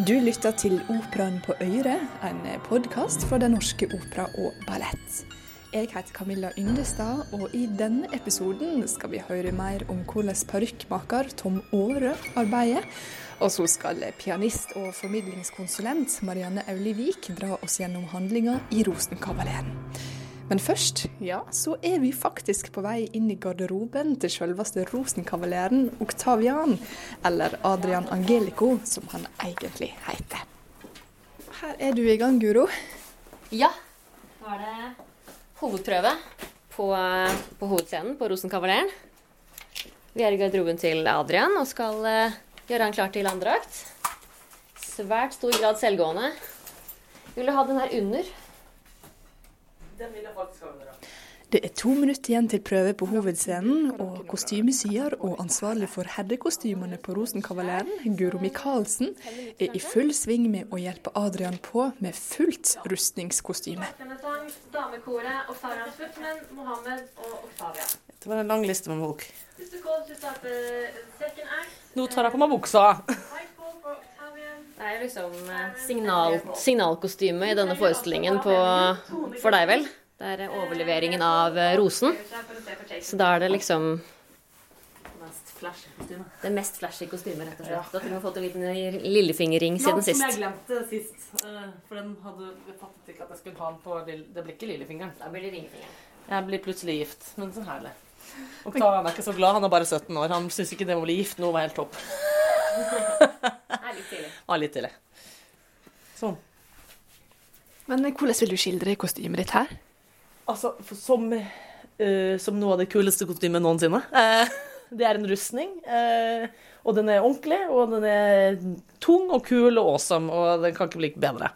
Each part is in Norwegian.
Du lytter til Operaen på Øyre, en podkast fra Den norske opera og ballett. Jeg heter Camilla Yndestad, og i denne episoden skal vi høre mer om hvordan parykkmaker Tom Aare arbeider. Og så skal pianist og formidlingskonsulent Marianne Aulivik dra oss gjennom handlinga i Rosenkavaleren. Men først, ja, så er vi faktisk på vei inn i garderoben til selveste rosenkavaleren Oktavian, eller Adrian Angelico, som han egentlig heter. Her er du i gang, Guro. Ja. Nå er det hovedprøve på, på hovedscenen på Rosenkavaleren. Vi er i garderoben til Adrian og skal uh, gjøre han klar til andre akt. Svært stor grad selvgående. Vi ville ha den her under. Den vil jeg faktisk ha under. Det er to minutter igjen til prøve på hovedscenen, og kostymesyer og ansvarlig for herrekostymene på Rosenkavaleren, Guro Michaelsen, er i full sving med å hjelpe Adrian på med fullt rustningskostyme. Damekoret, Oktavia Sputman, Mohammed og Oktavia. Det var en lang liste med bok. Act. Nå tar jeg på meg buksa. Det er liksom eh, signal, signalkostyme i denne forestillingen på, for deg, vel? Det er eh, overleveringen av eh, rosen. Så da er det liksom det mest flashy kostymet, rett og slett. Da har du fått en liten lillefingerring siden Som jeg sist. glemte sist. For den hadde fattet ikke at jeg skulle ha den på Det blir ikke lillefingeren. Da blir det ringfingeren. Jeg blir plutselig gift. Men så herlig. Og Oktavian er ikke så glad. Han er bare 17 år. Han syns ikke det å bli gift nå var helt topp. Er litt tidlig. Sånn. Men hvordan vil du skildre kostymet ditt her? Altså, for som, uh, som noe av det kuleste kostymet noensinne. Uh, det er en rustning. Uh, og den er ordentlig, og den er tung og kul og awesome, og den kan ikke bli bedre.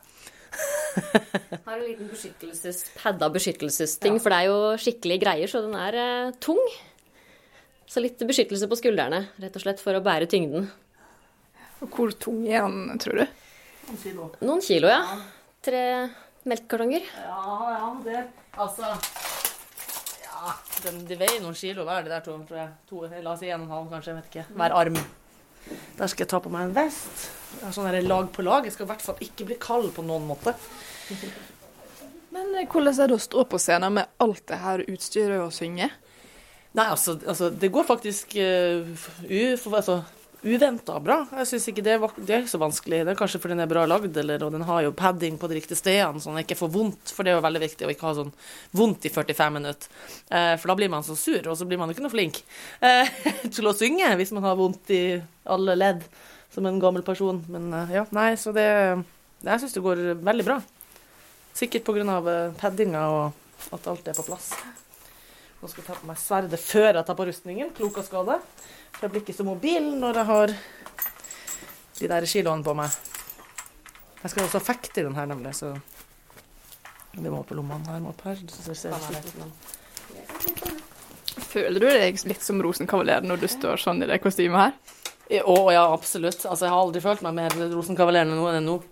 Har en liten beskyttelses, padda beskyttelsesting, for det er jo skikkelige greier, så den er eh, tung. Så litt beskyttelse på skuldrene, rett og slett for å bære tyngden. Hvor tung er han, tror du? Noen kilo, Noen kilo, ja. Tre melkekartonger. Ja, ja, det Altså Ja, den, de veier noen kilo hver, de der to, tror jeg. To, la oss si en og en halv, kanskje. Jeg vet ikke. Hver arm. Der skal jeg ta på meg en vest. Jeg har sånn her lag på lag. Jeg skal i hvert fall ikke bli kald på noen måte. Men eh, hvordan er det å stå på scenen med alt det her utstyret og synge? Nei, altså, altså det går faktisk uh, u, altså, uventa bra. Jeg syns ikke det, var, det er så vanskelig. Det er kanskje fordi den er bra lagd, eller, og den har jo padding på de riktige stedene, sånn den ikke får vondt. For det er jo veldig viktig å ikke ha sånn vondt i 45 minutter. Eh, for da blir man så sur, og så blir man jo ikke noe flink eh, til å synge hvis man har vondt i alle ledd som en gammel person. Men eh, ja, nei, så det Jeg syns det går veldig bra. Sikkert pga. Uh, paddinga og at alt er på plass. Nå skal jeg ta på meg sverdet før jeg tar på rustningen. Klok av skade. For jeg blir ikke så mobil når jeg har de der kiloene på meg. Jeg skal også fekte i den her, nemlig, så Vi må på lommene her. Må opp her. Føler du deg litt som Rosenkavaleren når du står sånn i det kostymet her? Ja, Å ja, absolutt. Altså, jeg har aldri følt meg mer rosenkavaleren enn nå.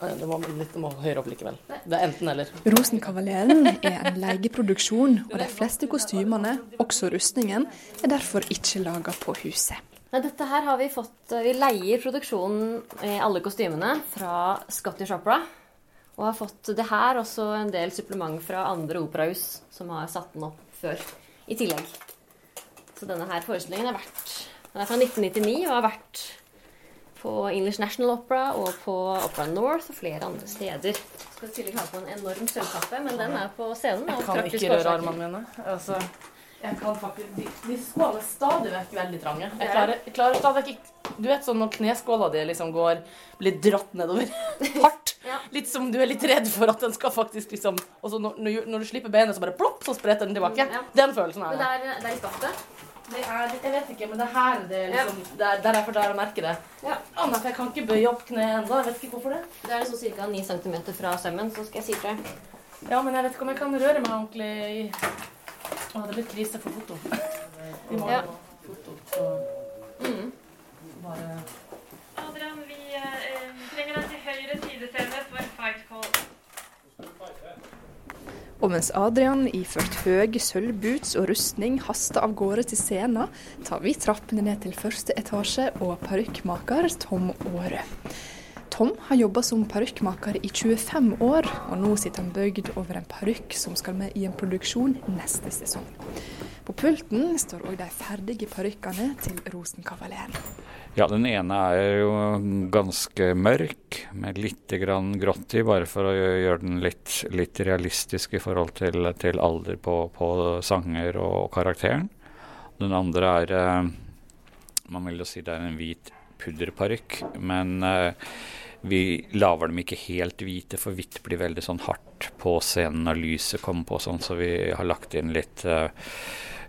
Det må litt om må høyere opp likevel. Det er enten eller. Rosenkavaleren er en leieproduksjon, og de fleste kostymene, også rustningen, er derfor ikke laga på huset. Nei, dette her har vi fått Vi leier produksjonen i alle kostymene fra Scottish Opera. Og har fått det her også en del supplement fra andre operahus som har satt den opp før. I tillegg. Så denne her forestillingen er vært Den er fra 1999 og har vært på English National Opera og på Opera North og flere andre steder. Skal i tillegg ha på en enorm sølvkappe, men den er på scenen. Jeg kan ikke røre armene mine. Altså, jeg kan faktisk, de, de skålene stadig vekk veldig trange. Jeg klarer, jeg klarer stadig vekk Du vet sånn når kneskåla di liksom går blir dratt nedover hardt. Ja. Litt som du er litt redd for at den skal faktisk liksom Og så når, når, du- slipper benet, så bare plopp, så spretter den tilbake. Ja. Den følelsen er det det. er, det er i skaftet. Det er. Jeg vet ikke, men det er her det er liksom Der, der er for der jeg merker det. Ja. Nei, for jeg kan ikke bøye opp kneet ennå. Jeg vet ikke hvorfor det. Det er sånn ca. 9 cm fra sømmen, så skal jeg si fra. Ja, men jeg vet ikke om jeg kan røre meg ordentlig i Å, det blir krise for foto. Ja. Og mens Adrian iført høye sølvboots og rustning haster av gårde til scenen, tar vi trappene ned til første etasje og parykkmaker Tom Aare. Tom har jobba som parykkmaker i 25 år, og nå sitter han bøyd over en parykk som skal med i en produksjon neste sesong. På pulten står òg de ferdige parykkene til Rosenkavaleren. Ja, den ene er jo ganske mørk, med litt grann grått i, bare for å gjøre den litt, litt realistisk i forhold til, til alder på, på, sanger og karakteren. Den andre er eh, Man vil jo si det er en hvit pudderparykk, men eh, vi lager dem ikke helt hvite, for hvitt blir veldig sånn hardt på scenen når lyset kommer på, sånn, så vi har lagt inn litt uh,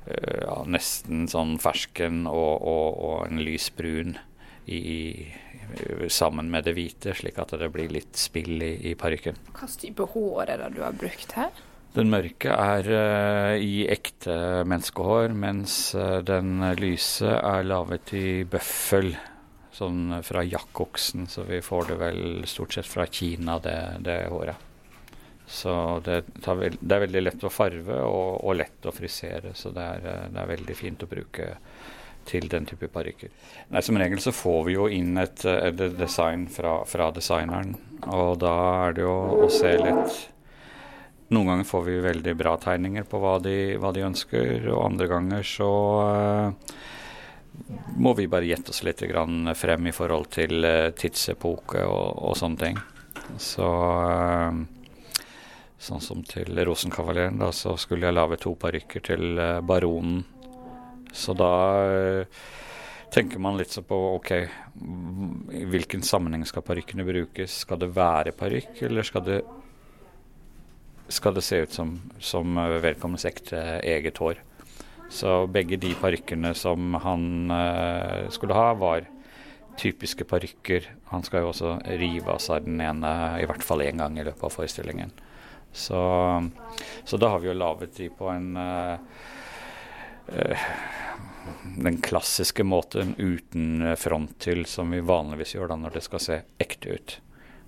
ja, nesten sånn fersken og, og, og en lysbrun i, sammen med det hvite, slik at det blir litt spill i, i parykken. Hvilken type hår er det du har brukt her? Den mørke er uh, i ekte menneskehår, mens uh, den lyse er laget i bøffel sånn fra jakkoksen, så vi får det vel stort sett fra Kina, det, det håret. Så det, veld, det, er veldig lett å farve og, og lett å frisere, så det er, det er, veldig fint å bruke til den type parykker. Som regel så får vi jo inn et, et design fra, fra, designeren, og da er det jo å se litt Noen ganger får vi veldig bra tegninger på hva de, hva de ønsker, og andre ganger så uh, må vi bare gjette oss litt frem i forhold til eh, tidsepoke og, og sånne ting. Så eh, Sånn som til Rosenkavaleren, da, så skulle jeg lage to parykker til eh, Baronen. Så da tenker man litt så på OK, i hvilken sammenheng skal parykkene brukes? Skal det være parykk, eller skal det, skal det se ut som, som vedkommendes ekte eget hår? Så begge de parykkene som han skulle ha, var typiske parykker. Han skal jo også rive av seg den ene i hvert fall én gang i løpet av forestillingen. Så, så da har vi jo laget de på en uh, uh, den klassiske måten uten front som vi vanligvis gjør da når det skal se ekte ut.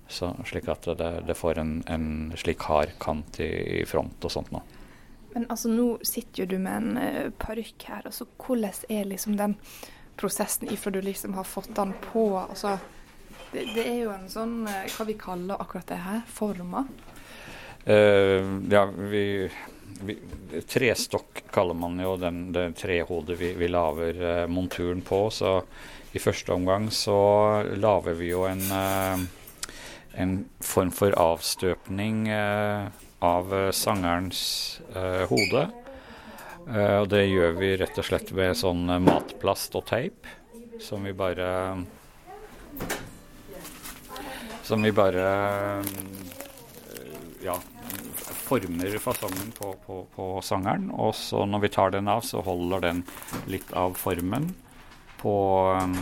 Så, slik at det, det får en, en, slik hard kant i, i front og sånt noe. Men altså, nå sitter jo du med en uh, parykk her. altså Hvordan er liksom den prosessen ifra du liksom har fått den på? altså det, det er jo en sånn, hva vi kaller akkurat det her, forma? Uh, ja, vi, vi, Trestokk kaller man jo den, det trehodet vi, vi lager uh, monturen på. Så i første omgang så lager vi jo en, uh, en form for avstøpning av eh, sangerens uh, hode. Og det gjør vi rett og slett med sånn matplast og teip, som vi bare Som vi bare ja, former fasongen på, på, på, sangeren. Og så når vi tar den av, så holder den litt av formen på um,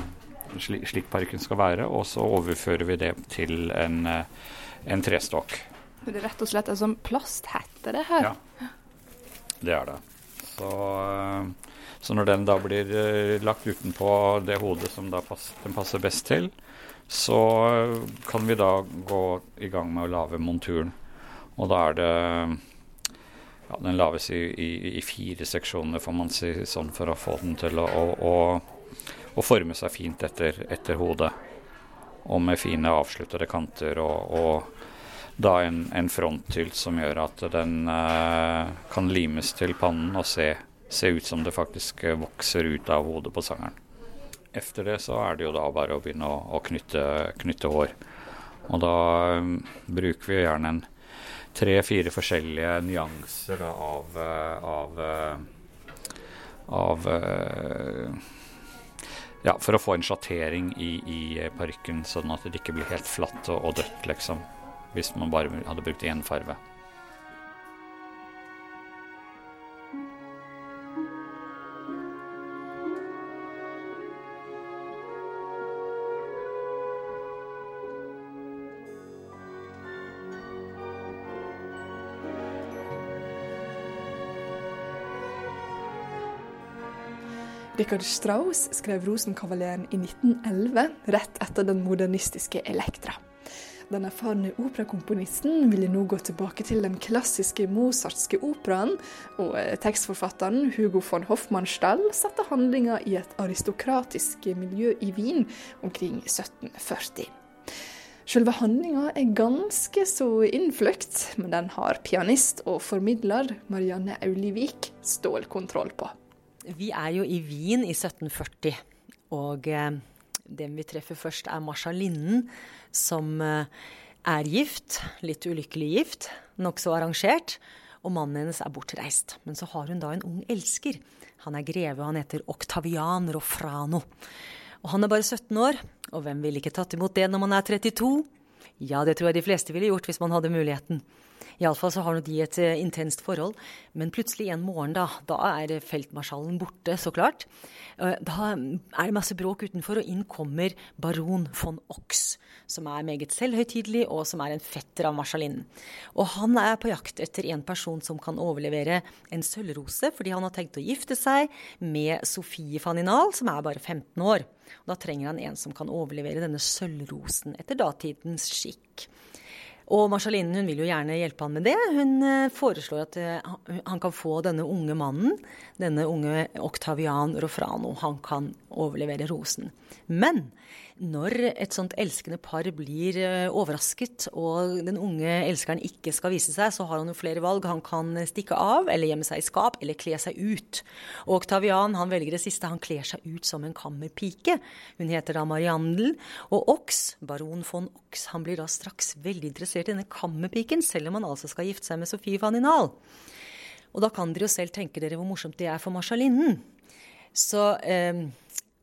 slik, slik parken skal være. Og så overfører vi det til en, en trestokk. Det er rett og slett en sånn plasthette, det her. Ja, det er det. Så, eh, så når den da blir eh, lagt utenpå det hodet som pass, den passer best til, så kan vi da gå i gang med å lage monturen. Og da er det ja, Den lages i, i, i, fire seksjoner, får man si, sånn for å få den til å, å, å, forme seg fint etter, etter, hodet. Og med fine avsluttede kanter og, og da en, en fronttylt som gjør at den eh, kan limes til pannen og se, se, ut som det faktisk vokser ut av hodet på sangeren. Efter det så er det jo da bare å begynne å, å knytte, knytte, hår. Og da um, bruker vi gjerne en tre-fire forskjellige nyanser av, av, av ja, for å få en sjattering i, i parykken, sånn at det ikke blir helt flatt og, og dødt, liksom hvis man bare hadde brukt én farve. Richard Strauss skrev 'Rosenkavaleren' i 1911, rett etter den modernistiske Elektra. Den erfarne operakomponisten ville nå gå tilbake til den klassiske mozartske operaen, og eh, tekstforfatteren Hugo von Hoffmannsthal satte handlinga i et aristokratisk miljø i Wien omkring 1740. Selve handlinga er ganske så innfløkt, men den har pianist og formidler Marianne Aulivik stålkontroll på. Vi er jo i Wien i 1740, og eh, den vi treffer først er Marsha Linden, som eh, er gift, litt ulykkelig gift, nokså arrangert, og mannen hennes er bortreist. Men så har hun da en ung elsker. Han er greve, og han heter Octavian Rofrano. Og han er bare 17 år, og hvem ville ikke tatt imot det når man er 32? Ja, det tror jeg de fleste ville gjort hvis man hadde muligheten. Iallfall så har nå de et uh, intenst forhold. Men plutselig en morgen, da, da er feltmarskallen borte, så klart. Uh, da er det masse bråk utenfor, og inn kommer baron von Ox, som er meget selvhøytidelig, og som er en fetter av marskalinnen. Og han er på jakt etter en person som kan overlevere en sølvrose, fordi han har tenkt å gifte seg med Sofie Faninal, som er bare 15 år. Og da trenger han en som kan overlevere denne sølvrosen etter datidens skikk. Og Marshalinnen hun vil jo gjerne hjelpe han med det. Hun eh, foreslår at eh, han kan få denne unge mannen, denne unge Octavian Rofrano, han kan overlevere rosen. Men når et sånt elskende par blir eh, overrasket, og den unge elskeren ikke skal vise seg, så har han jo flere valg. Han kan stikke av, eller gjemme seg i skap, eller kle seg ut. Og Octavian han velger det siste. Han kler seg ut som en kammerpike. Hun heter da Mariandel. Og Ox, baron von Ox, han blir da straks veldig interessert i denne kammerpiken, selv om han altså skal gifte seg med Sofie Faninal. Og da kan dere jo selv tenke dere hvor morsomt det er for marsjalinnen. Så eh,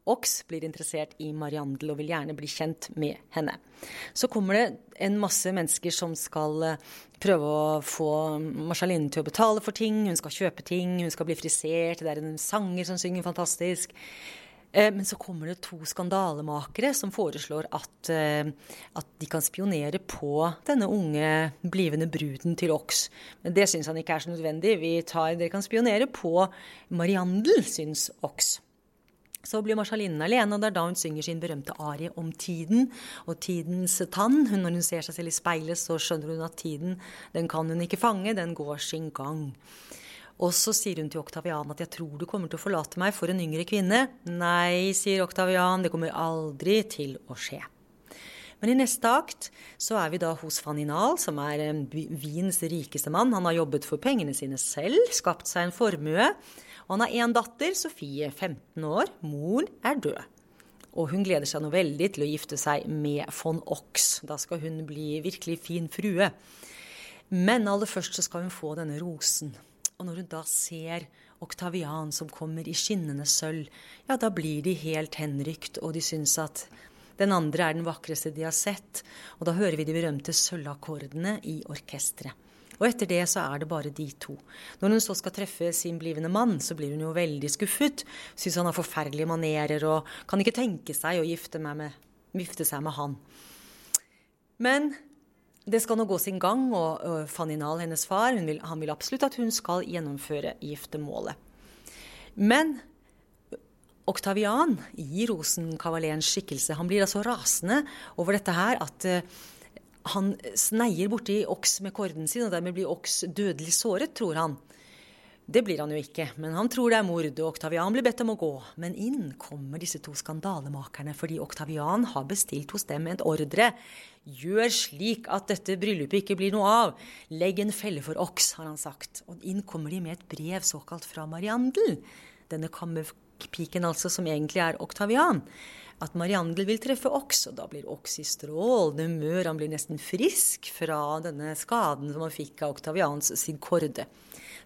Ox blir interessert i Mariandel og vil gjerne bli kjent med henne. Så kommer det en masse mennesker som skal eh, prøve å få Marceline til å betale for ting. Hun skal kjøpe ting, hun skal bli frisert, det er en sanger som synger fantastisk. Eh, men så kommer det to skandalemakere som foreslår at, eh, at, de kan spionere på denne unge, blivende bruden til Ox. Men det syns han ikke er så nødvendig. Vi tar, dere kan spionere på Mariandel, syns Ox. Så blir Marshalinnen alene, og det er da hun synger sin berømte arie om tiden og tidens tann. Når hun ser seg selv i speilet, så skjønner hun at tiden den kan hun ikke fange, den går sin gang. Og så sier hun til Oktavian at 'jeg tror du kommer til å forlate meg for en yngre kvinne'. Nei, sier Oktavian, det kommer aldri til å skje. Men i neste akt så er vi da hos Faninal, som er Wiens rikeste mann. Han har jobbet for pengene sine selv, skapt seg en formue. Og han har én datter, Sofie, 15 år. Moren er død. Og hun gleder seg nå veldig til å gifte seg med von Ox. Da skal hun bli virkelig fin frue. Men aller først så skal hun få denne rosen. Og når hun da ser Oktavian som kommer i skinnende sølv, ja, da blir de helt henrykt, og de syns at den andre er den vakreste de har sett. Og da hører vi de berømte sølvakkordene i orkesteret. Og etter det så er det bare de to. Når hun så skal treffe sin blivende mann, så blir hun jo veldig skuffet. Syns han har forferdelige manerer og kan ikke tenke seg å gifte, med, gifte seg med han. Men det skal nå gå sin gang, og, Fanny Nahl, hennes far, vil, han vil absolutt at hun skal gjennomføre giftermålet. Men Oktavian gir Rosenkavaleren skikkelse, han blir altså rasende over dette her at uh, han sneier borti Oks med korden sin, og dermed blir Oks dødelig såret, tror han. Det blir han jo ikke, men han tror det er mord, og Oktavian blir bedt om å gå. Men inn kommer disse to skandalemakerne, fordi Oktavian har bestilt hos dem en ordre. Gjør slik at dette bryllupet ikke blir noe av. Legg en felle for Oks, har han sagt. Og inn kommer de med et brev såkalt fra Mariandel. Denne kammerpiken altså, som egentlig er Oktavian at Mariandel vil treffe Oks, og da blir Oks i strålende humør. Han blir nesten frisk fra denne skaden som han fikk av Oktavians sin korde.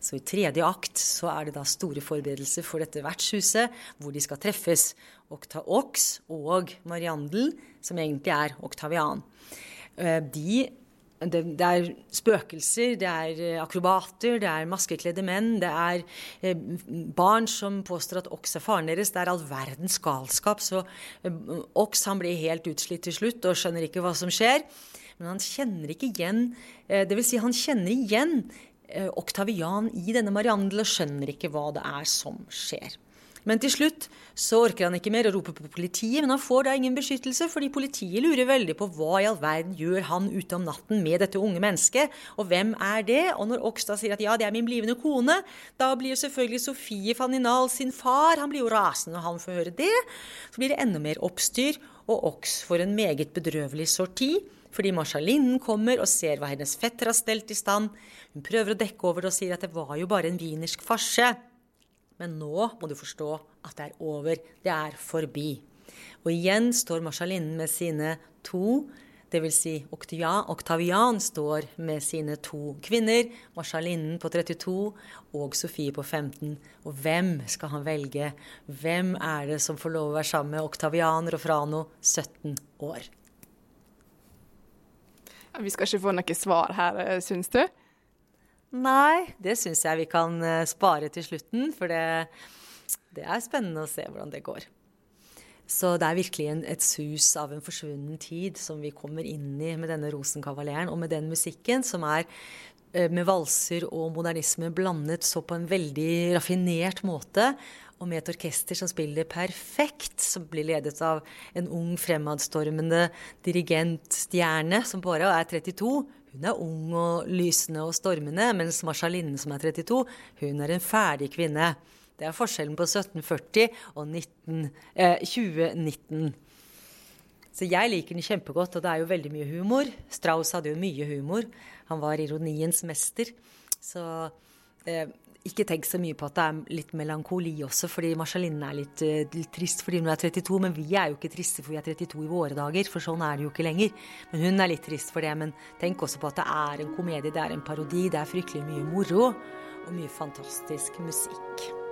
Så i tredje akt så er det da store forberedelser for dette vertshuset, hvor de skal treffes. Okta Oks og Mariandel, som egentlig er Oktavian. Eh, de det, det, er spøkelser, det er eh, akrobater, det er maskekledde menn, det er eh, barn som påstår at Ox er faren deres. Det er all verdens galskap. Så eh, Ox han blir helt utslitt til slutt og skjønner ikke hva som skjer. Men han kjenner ikke igjen eh, vil si, han kjenner igjen eh, Oktavian i denne Mariandel og skjønner ikke hva det er som skjer. Men til slutt så orker han ikke mer å rope på politiet, men han får da ingen beskyttelse, fordi politiet lurer veldig på hva i all verden gjør han ute om natten med dette unge mennesket, og hvem er det? Og når Okstad sier at ja, det er min blivende kone, da blir jo selvfølgelig Sofie Faninal sin far, han blir jo rasende når han får høre det. Så blir det enda mer oppstyr, og Oks får en meget bedrøvelig sorti Fordi marsjalinnen kommer og ser hva hennes fetter har stelt i stand. Hun prøver å dekke over det og sier at det var jo bare en wienersk farse. Men nå må du forstå at det er over. Det er forbi. Og igjen står Marshalinnen med sine to Dvs. Si Octavian, står med sine to kvinner, Marshalinnen på 32 og Sofie på 15. Og hvem skal han velge? Hvem er det som får lov å være sammen med Octavian Rofrano, 17 år? Vi skal ikke få noe svar her, eh, syns du? Nei, det syns jeg vi kan eh, spare til slutten, for det, det er spennende å se hvordan det går. Så det er virkelig en, et sus av en forsvunnen tid som vi kommer inn i med denne Rosenkavaleren, og med den musikken som er eh, med valser og modernisme blandet så på en veldig raffinert måte og med et orkester som spiller perfekt, som blir ledet av en ung, fremadstormende dirigentstjerne som bare er 32. Hun er ung og lysende og stormende, mens Marsalinne, som er 32, hun er en ferdig kvinne. Det er forskjellen på 1740 og 19, eh, 2019. Så jeg liker den kjempegodt, og det er jo veldig mye humor. Strauss hadde jo mye humor. Han var ironiens mester. Så eh, ikke tenk så mye på at det er litt melankoli også, fordi Marceline er litt, uh, litt, trist fordi hun er 32. Men vi er jo ikke triste for vi er 32 i våre dager, for sånn er det jo ikke lenger. Men hun er litt trist for det. Men tenk også på at det er en komedie, det er en parodi, det er fryktelig mye moro og mye fantastisk musikk.